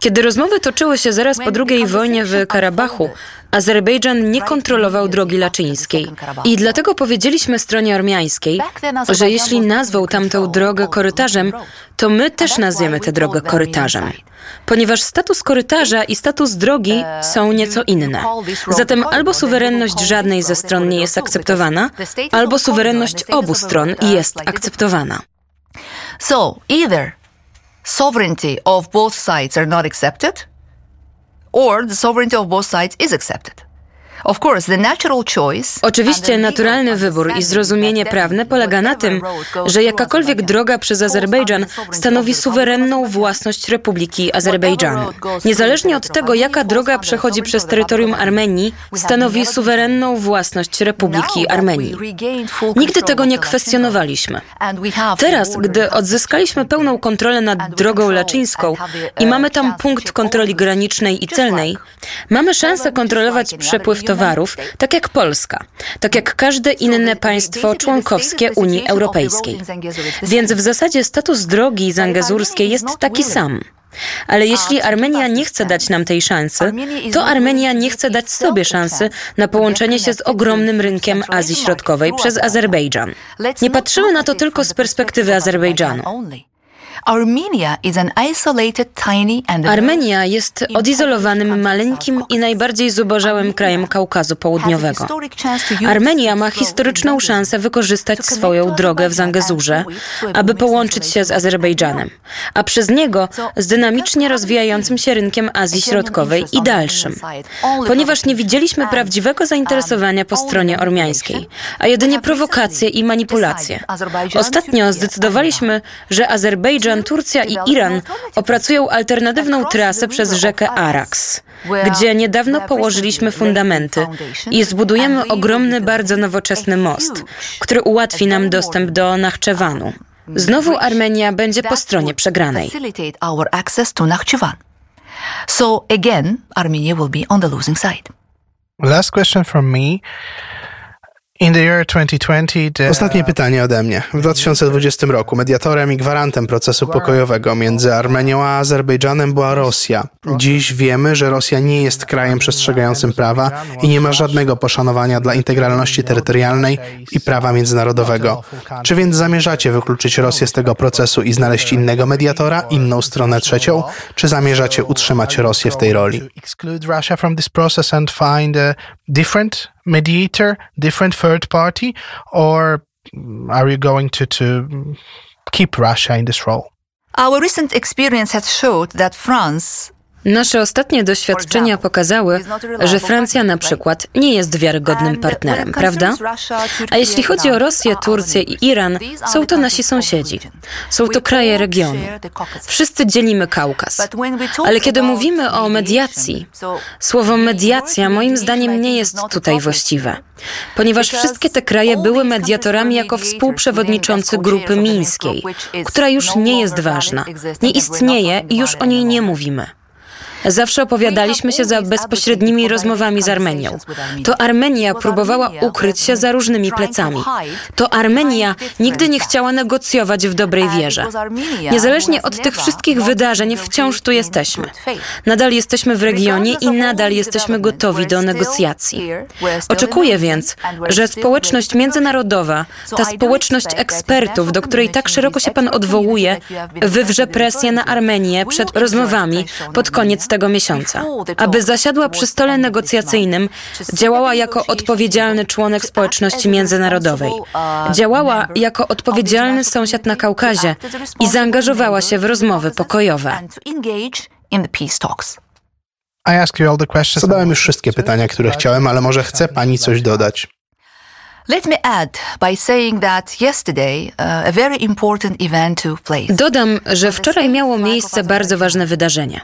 Kiedy rozmowy toczyły się zaraz po II wojnie w Karabachu, Azerbejdżan nie kontrolował drogi laczyńskiej. I dlatego powiedzieliśmy stronie armiańskiej, że jeśli nazwał tamtą drogę korytarzem, to my też nazwiemy tę drogę korytarzem. Ponieważ status korytarza i status drogi są nieco inne. Zatem albo suwerenność żadnej ze stron nie jest akceptowana, albo suwerenność obu stron jest akceptowana. So, either sovereignty of both sides are not accepted, or the sovereignty of both sides is accepted. Oczywiście naturalny wybór i zrozumienie prawne polega na tym, że jakakolwiek droga przez Azerbejdżan stanowi suwerenną własność Republiki Azerbejdżanu. Niezależnie od tego, jaka droga przechodzi przez terytorium Armenii, stanowi suwerenną własność Republiki Armenii. Nigdy tego nie kwestionowaliśmy. Teraz, gdy odzyskaliśmy pełną kontrolę nad drogą laczyńską i mamy tam punkt kontroli granicznej i celnej, mamy szansę kontrolować przepływ towarów, tak jak Polska, tak jak każde inne państwo członkowskie Unii Europejskiej. Więc w zasadzie status drogi zangezurskiej jest taki sam. Ale jeśli Armenia nie chce dać nam tej szansy, to Armenia nie chce dać sobie szansy na połączenie się z ogromnym rynkiem Azji Środkowej przez Azerbejdżan. Nie patrzymy na to tylko z perspektywy Azerbejdżanu. Armenia jest odizolowanym, maleńkim i najbardziej zubożałym krajem Kaukazu Południowego. Armenia ma historyczną szansę wykorzystać swoją drogę w Zangezurze, aby połączyć się z Azerbejdżanem, a przez niego z dynamicznie rozwijającym się rynkiem Azji Środkowej i dalszym. Ponieważ nie widzieliśmy prawdziwego zainteresowania po stronie ormiańskiej, a jedynie prowokacje i manipulacje. Ostatnio zdecydowaliśmy, że Azerbejdżan, Turcja i Iran opracują alternatywną trasę przez rzekę Arax, gdzie niedawno położyliśmy fundamenty i zbudujemy ogromny, bardzo nowoczesny most, który ułatwi nam dostęp do Nachczewanu. Znowu Armenia będzie po stronie przegranej. So again, Armenia will be on the losing side. Last question from me. Ostatnie pytanie ode mnie. W 2020 roku mediatorem i gwarantem procesu pokojowego między Armenią a Azerbejdżanem była Rosja. Dziś wiemy, że Rosja nie jest krajem przestrzegającym prawa i nie ma żadnego poszanowania dla integralności terytorialnej i prawa międzynarodowego. Czy więc zamierzacie wykluczyć Rosję z tego procesu i znaleźć innego mediatora, inną stronę trzecią, czy zamierzacie utrzymać Rosję w tej roli? different mediator, different third party, or are you going to, to keep Russia in this role? Our recent experience has showed that France Nasze ostatnie doświadczenia pokazały, że Francja na przykład nie jest wiarygodnym partnerem, prawda? A jeśli chodzi o Rosję, Turcję i Iran, są to nasi sąsiedzi. Są to kraje regionu. Wszyscy dzielimy Kaukaz. Ale kiedy mówimy o mediacji, słowo mediacja moim zdaniem nie jest tutaj właściwe, ponieważ wszystkie te kraje były mediatorami jako współprzewodniczący grupy mińskiej, która już nie jest ważna, nie istnieje i już o niej nie mówimy. Zawsze opowiadaliśmy się za bezpośrednimi rozmowami z Armenią. To Armenia próbowała ukryć się za różnymi plecami. To Armenia nigdy nie chciała negocjować w dobrej wierze. Niezależnie od tych wszystkich wydarzeń, wciąż tu jesteśmy. Nadal jesteśmy w regionie i nadal jesteśmy gotowi do negocjacji. Oczekuję więc, że społeczność międzynarodowa, ta społeczność ekspertów, do której tak szeroko się pan odwołuje, wywrze presję na Armenię przed rozmowami pod koniec tego miesiąca, aby zasiadła przy stole negocjacyjnym, działała jako odpowiedzialny członek społeczności międzynarodowej. Działała jako odpowiedzialny sąsiad na Kaukazie i zaangażowała się w rozmowy pokojowe. Zadałem już wszystkie pytania, które chciałem, ale może chce pani coś dodać. Let me add by saying that yesterday uh, a very important event took place. Dodam, że wczoraj miało miejsce bardzo ważne wydarzenie,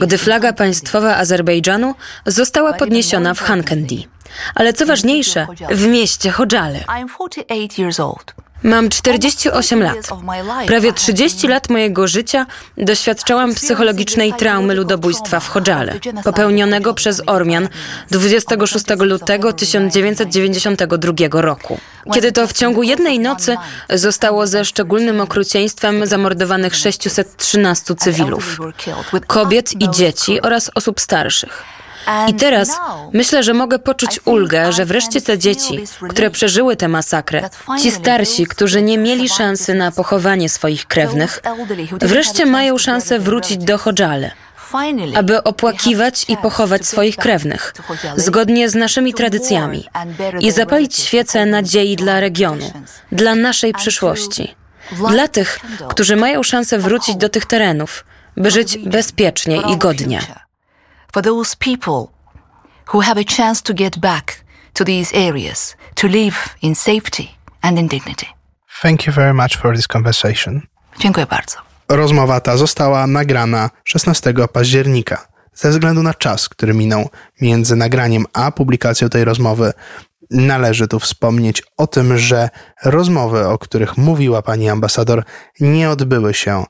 gdy flaga państwowa Azerbejdżanu została podniesiona w Hankendi. Ale co ważniejsze, w mieście Chodżale. Mam 48 lat. Prawie 30 lat mojego życia doświadczałam psychologicznej traumy ludobójstwa w Chodżale, popełnionego przez Ormian 26 lutego 1992 roku. Kiedy to w ciągu jednej nocy zostało ze szczególnym okrucieństwem zamordowanych 613 cywilów, kobiet i dzieci oraz osób starszych. I teraz myślę, że mogę poczuć ulgę, że wreszcie te dzieci, które przeżyły tę masakrę, ci starsi, którzy nie mieli szansy na pochowanie swoich krewnych, wreszcie mają szansę wrócić do Chodżale aby opłakiwać i pochować swoich krewnych, zgodnie z naszymi tradycjami i zapalić świecę nadziei dla regionu, dla naszej przyszłości, dla tych, którzy mają szansę wrócić do tych terenów, by żyć bezpiecznie i godnie for those people who have a chance to get back to these areas, to live in safety and in dignity. Thank you very much for this conversation. Dziękuję bardzo. Rozmowa ta została nagrana 16 października. Ze względu na czas, który minął między nagraniem a publikacją tej rozmowy, należy tu wspomnieć o tym, że rozmowy, o których mówiła pani ambasador, nie odbyły się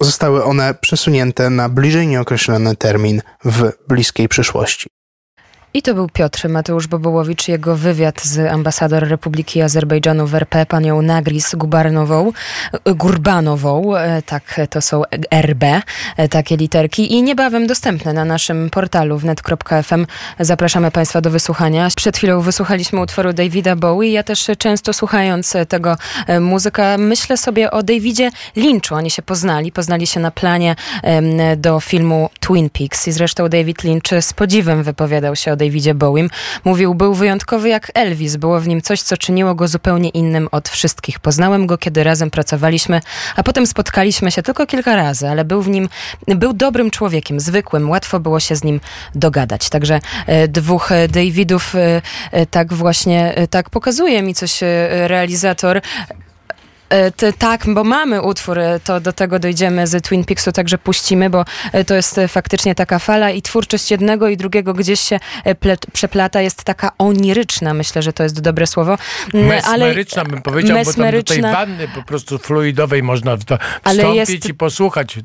Zostały one przesunięte na bliżej nieokreślony termin w bliskiej przyszłości. I to był Piotr Mateusz Bobołowicz, jego wywiad z ambasador Republiki Azerbejdżanu w RP, panią Nagris Gubarnową, Gurbanową, e, tak to są RB, e, takie literki i niebawem dostępne na naszym portalu wnet.fm. Zapraszamy Państwa do wysłuchania. Przed chwilą wysłuchaliśmy utworu Davida Bowie. Ja też często słuchając tego e, muzyka myślę sobie o Davidzie Lynchu. Oni się poznali, poznali się na planie do filmu Twin Peaks i zresztą David Lynch z podziwem wypowiadał się o Davidzie Bowiem. Mówił, był wyjątkowy jak Elvis. Było w nim coś, co czyniło go zupełnie innym od wszystkich. Poznałem go, kiedy razem pracowaliśmy, a potem spotkaliśmy się tylko kilka razy, ale był w nim, był dobrym człowiekiem, zwykłym. Łatwo było się z nim dogadać. Także e, dwóch e, Davidów e, e tak właśnie, e, tak pokazuje mi coś e, realizator. E, tak, bo mamy utwór, e, to do tego dojdziemy z Twin Peaksu, także puścimy, bo e, to jest faktycznie taka fala i twórczość jednego i drugiego gdzieś się przeplata, jest taka oniryczna, myślę, że to jest dobre słowo. Mm, mesmeryczna bym powiedział, mesmeryczna. bo tam do tej wanny po prostu fluidowej można w to wstąpić jest... i posłuchać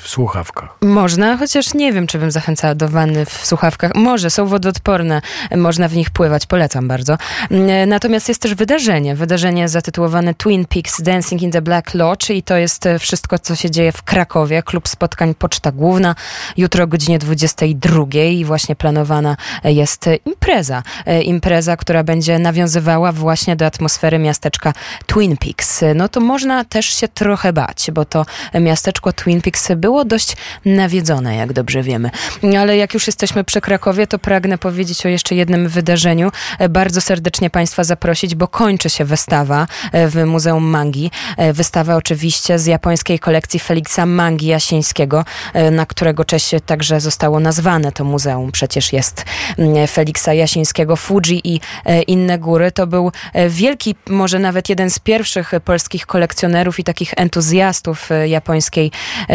w słuchawkach. Można, chociaż nie wiem, czy bym zachęcała do wanny w słuchawkach. Może, są wodoodporne, można w nich pływać, polecam bardzo. Mm, natomiast jest też wydarzenie, wydarzenie zatytułowane Twin Peaks Dancing in the Black Lodge i to jest e, wszystko, co się dzieje w Krakowie. Klub spotkań Poczta Główna. Jutro o godzinie 22 i właśnie planowana jest impreza. E, impreza, która będzie nawiązywała właśnie do atmosfery miasteczka Twin Peaks. No to można też się trochę bać, bo to miasteczko Twin Peaks było dość nawiedzone, jak dobrze wiemy. Ale jak już jesteśmy przy Krakowie, to pragnę powiedzieć o jeszcze jednym wydarzeniu. E, bardzo serdecznie Państwa zaprosić, bo kończy się wystawa w Muzeum Mangi mangi. E, wystawę oczywiście z japońskiej kolekcji Feliksa Mangi Jasińskiego, e, na którego cześć także zostało nazwane to muzeum. Przecież jest mm, Feliksa Jasińskiego, Fuji i e, inne góry. To był wielki, może nawet jeden z pierwszych polskich kolekcjonerów i takich entuzjastów japońskiej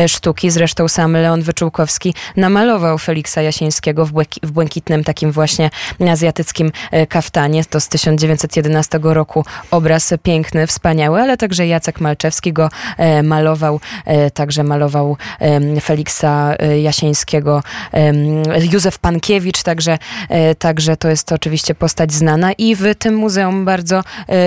sztuki. Zresztą sam Leon Wyczółkowski namalował Feliksa Jasińskiego w błękitnym takim właśnie azjatyckim kaftanie. To z 1911 roku obraz piękny, wspaniały, ale także Jacek Malczewski go e, malował, e, także malował Feliksa e, Jasieńskiego, Józef Pankiewicz, także, także to jest oczywiście postać znana i w tym muzeum bardzo,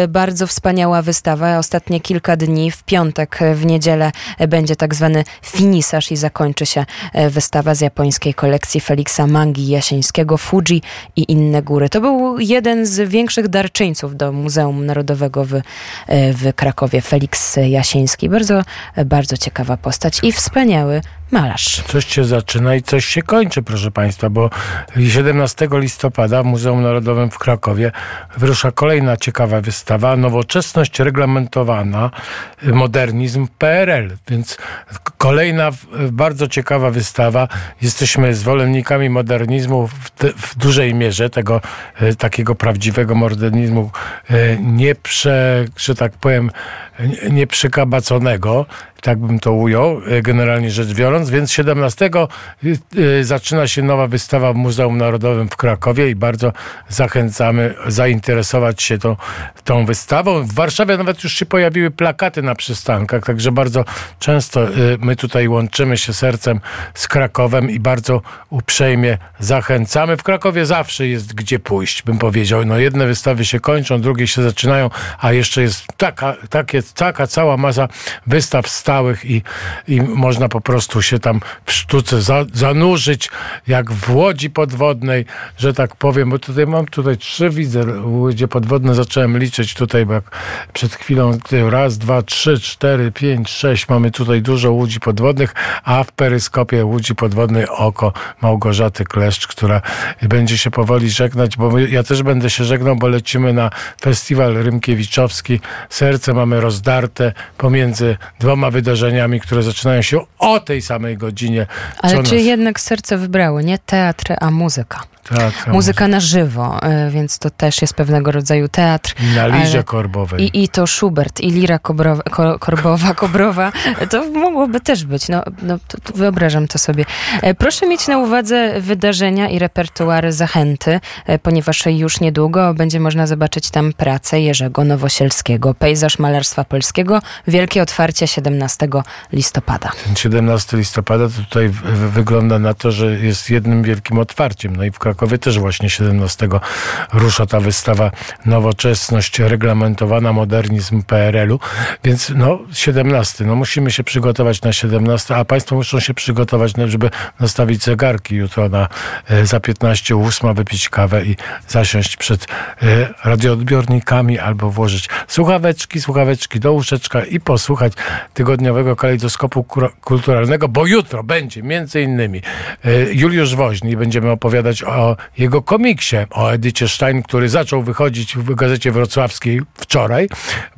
bardzo wspaniała wystawa. Ostatnie kilka dni, w piątek, w niedzielę będzie tak zwany finisarz i zakończy się wystawa z japońskiej kolekcji Feliksa Mangi Jasieńskiego, Fuji i inne góry. To był jeden z większych darczyńców do Muzeum Narodowego w, w Krakowie. Krakowie, Felix Jasiński. Bardzo, bardzo ciekawa postać i wspaniały malarz. Coś się zaczyna i coś się kończy, proszę Państwa, bo 17 listopada w Muzeum Narodowym w Krakowie wyrusza kolejna ciekawa wystawa Nowoczesność reglamentowana, modernizm PRL. Więc kolejna bardzo ciekawa wystawa. Jesteśmy zwolennikami modernizmu w, w dużej mierze, tego e, takiego prawdziwego modernizmu, nie prze, że tak powiem, nie przykabaconego, tak bym to ujął, e, generalnie rzecz biorąc. Więc 17 y, y, zaczyna się nowa wystawa w Muzeum Narodowym w Krakowie i bardzo zachęcamy zainteresować się tą, tą wystawą. W Warszawie nawet już się pojawiły plakaty na przystankach, także bardzo często y, my tutaj łączymy się sercem z Krakowem i bardzo uprzejmie zachęcamy. W Krakowie zawsze jest gdzie pójść, bym powiedział. No jedne wystawy się kończą, drugie się zaczynają, a jeszcze jest taka, takie, taka cała masa wystaw stałych i, i można po prostu się tam w sztuce za, zanurzyć, jak w łodzi podwodnej, że tak powiem, bo tutaj mam tutaj trzy widzę łodzie podwodne, zacząłem liczyć tutaj, bo przed chwilą raz, dwa, trzy, cztery, pięć, sześć, mamy tutaj dużo łodzi podwodnych, a w peryskopie łodzi podwodnej oko Małgorzaty Kleszcz, która będzie się powoli żegnać, bo ja też będę się żegnał, bo lecimy na festiwal Rymkiewiczowski. Serce mamy rozdarte pomiędzy dwoma wydarzeniami które zaczynają się o tej samej godzinie. Ale czy nas... jednak serce wybrało nie teatr, a muzyka? Teatr, muzyka na żywo, e, więc to też jest pewnego rodzaju teatr. Na lirze korbowej. I, I to Schubert, i lira kobrowa, korbowa, kobrowa, to mogłoby też być. No, no to, to wyobrażam to sobie. E, proszę mieć na uwadze wydarzenia i repertuary zachęty, e, ponieważ już niedługo będzie można zobaczyć tam pracę Jerzego Nowosielskiego. Pejzaż malarski Polskiego. Wielkie otwarcie 17 listopada. Ten 17 listopada to tutaj wygląda na to, że jest jednym wielkim otwarciem. No i w Krakowie też właśnie 17 rusza ta wystawa Nowoczesność reglamentowana, modernizm PRL-u. Więc no 17, no musimy się przygotować na 17, a Państwo muszą się przygotować, żeby nastawić zegarki jutro na e, za 15 8 wypić kawę i zasiąść przed e, radioodbiornikami albo włożyć słuchaweczki, słuchaweczki do uszeczka i posłuchać tygodniowego kalejdoskopu kulturalnego, bo jutro będzie między innymi e, Juliusz Woźny i będziemy opowiadać o jego komiksie, o Edycie Stein, który zaczął wychodzić w Gazecie Wrocławskiej wczoraj,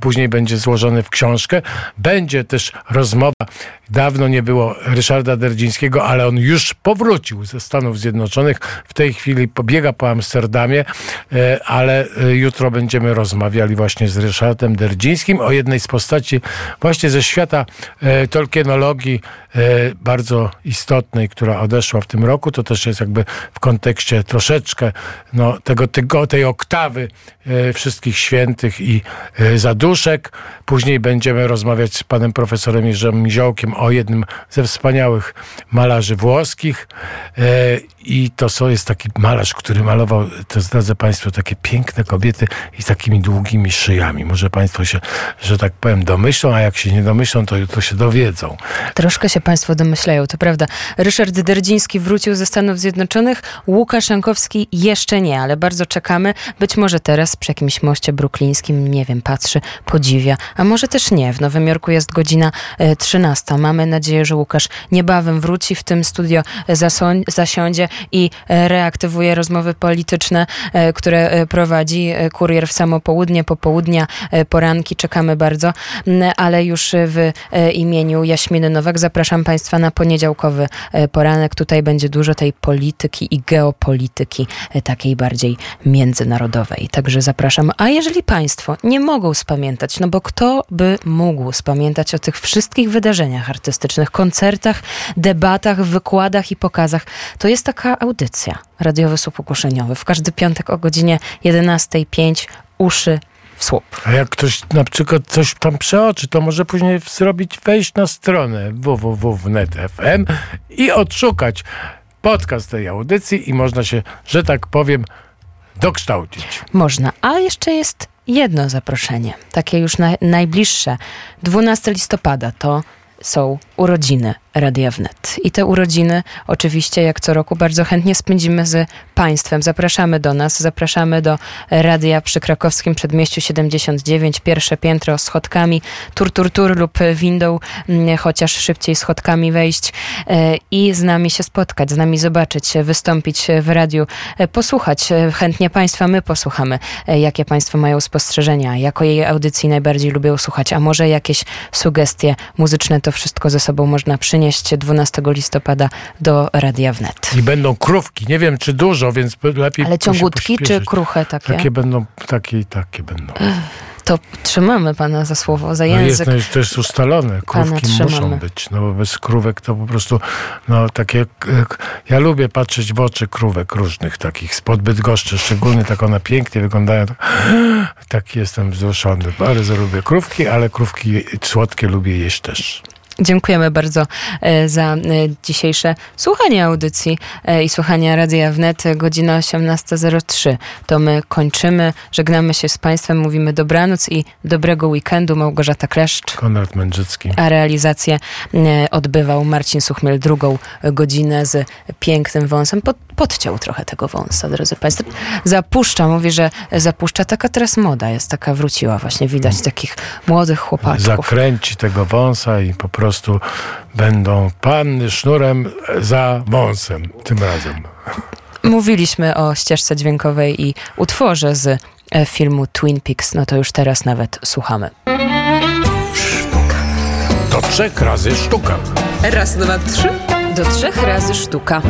później będzie złożony w książkę. Będzie też rozmowa, dawno nie było Ryszarda Derdzińskiego, ale on już powrócił ze Stanów Zjednoczonych. W tej chwili pobiega po Amsterdamie, e, ale e, jutro będziemy rozmawiali właśnie z Ryszardem Derdzińskim o jednej z postaci właśnie ze świata e, tolkienologii bardzo istotnej, która odeszła w tym roku. To też jest jakby w kontekście troszeczkę no, tego, tego, tej oktawy wszystkich świętych i zaduszek. Później będziemy rozmawiać z panem profesorem Jerzym Miziołkiem o jednym ze wspaniałych malarzy włoskich i to są, jest taki malarz, który malował, to zdradzę Państwu, takie piękne kobiety i takimi długimi szyjami. Może Państwo się, że tak powiem, domyślą, a jak się nie domyślą, to jutro się dowiedzą. Troszkę się Państwo domyślają, to prawda. Ryszard Derdziński wrócił ze Stanów Zjednoczonych, Łukasz Jankowski jeszcze nie, ale bardzo czekamy. Być może teraz przy jakimś moście bruklińskim, nie wiem, patrzy, podziwia, a może też nie. W Nowym Jorku jest godzina 13. E, Mamy nadzieję, że Łukasz niebawem wróci w tym studio, zasiądzie i e, reaktywuje rozmowy polityczne, e, które e, prowadzi kurier w samo południe, popołudnia, poranki. Czekamy bardzo, mm, ale już w imieniu Jaśminy Nowak zapraszam Państwa na poniedziałkowy poranek. Tutaj będzie dużo tej polityki i geopolityki, takiej bardziej międzynarodowej. Także zapraszam. A jeżeli Państwo nie mogą spamiętać, no bo kto by mógł spamiętać o tych wszystkich wydarzeniach artystycznych, koncertach, debatach, wykładach i pokazach, to jest taka audycja radiowy słup ogłoszeniowy. W każdy piątek o godzinie 11.05 uszy w słup. A jak ktoś na przykład coś tam przeoczy, to może później zrobić, wejść na stronę www.net.fm i odszukać podcast tej audycji i można się, że tak powiem, dokształcić. Można, a jeszcze jest jedno zaproszenie, takie już na, najbliższe. 12 listopada to są urodziny Radia Wnet. I te urodziny oczywiście jak co roku bardzo chętnie spędzimy z Państwem. Zapraszamy do nas, zapraszamy do Radia przy krakowskim przedmieściu 79, pierwsze piętro schodkami, tur, tur, tur lub windą, mm, chociaż szybciej schodkami wejść e, i z nami się spotkać, z nami zobaczyć, wystąpić w radiu, e, posłuchać. E, chętnie Państwa my posłuchamy, jakie Państwo mają spostrzeżenia, jako jej audycji najbardziej lubią słuchać, a może jakieś sugestie muzyczne, to wszystko ze sobą można przynieść 12 listopada do Radia Wnet. I będą krówki, nie wiem czy dużo, więc lepiej Ale ciągutki czy kruche takie? Takie będą, takie i takie będą. To trzymamy pana za słowo, za język. No jest, no to jest ustalone. Krówki muszą być, no bo bez krówek to po prostu, no takie, ja lubię patrzeć w oczy krówek różnych takich, spod Bydgoszczy szczególnie, tak one pięknie wyglądają. Tak, tak jestem wzruszony. Bardzo lubię krówki, ale krówki słodkie lubię jeść też. Dziękujemy bardzo e, za e, dzisiejsze słuchanie audycji e, i słuchanie Radia Wnet. Godzina 18.03. To my kończymy. Żegnamy się z Państwem. Mówimy dobranoc i dobrego weekendu. Małgorzata Kleszcz. Konrad Mędrzycki. A realizację odbywał Marcin Suchmiel drugą godzinę z pięknym wąsem. Pod, podciął trochę tego wąsa, drodzy Państwo. Zapuszcza. Mówi, że zapuszcza. Taka teraz moda jest. Taka wróciła właśnie. Widać takich młodych chłopaków. Zakręci tego wąsa i po prostu prostu będą panny sznurem za wąsem tym razem. Mówiliśmy o ścieżce dźwiękowej i utworze z e, filmu Twin Peaks, no to już teraz nawet słuchamy. Sztuka. Do trzech razy sztuka. Raz, dwa, trzy. Do trzech razy sztuka.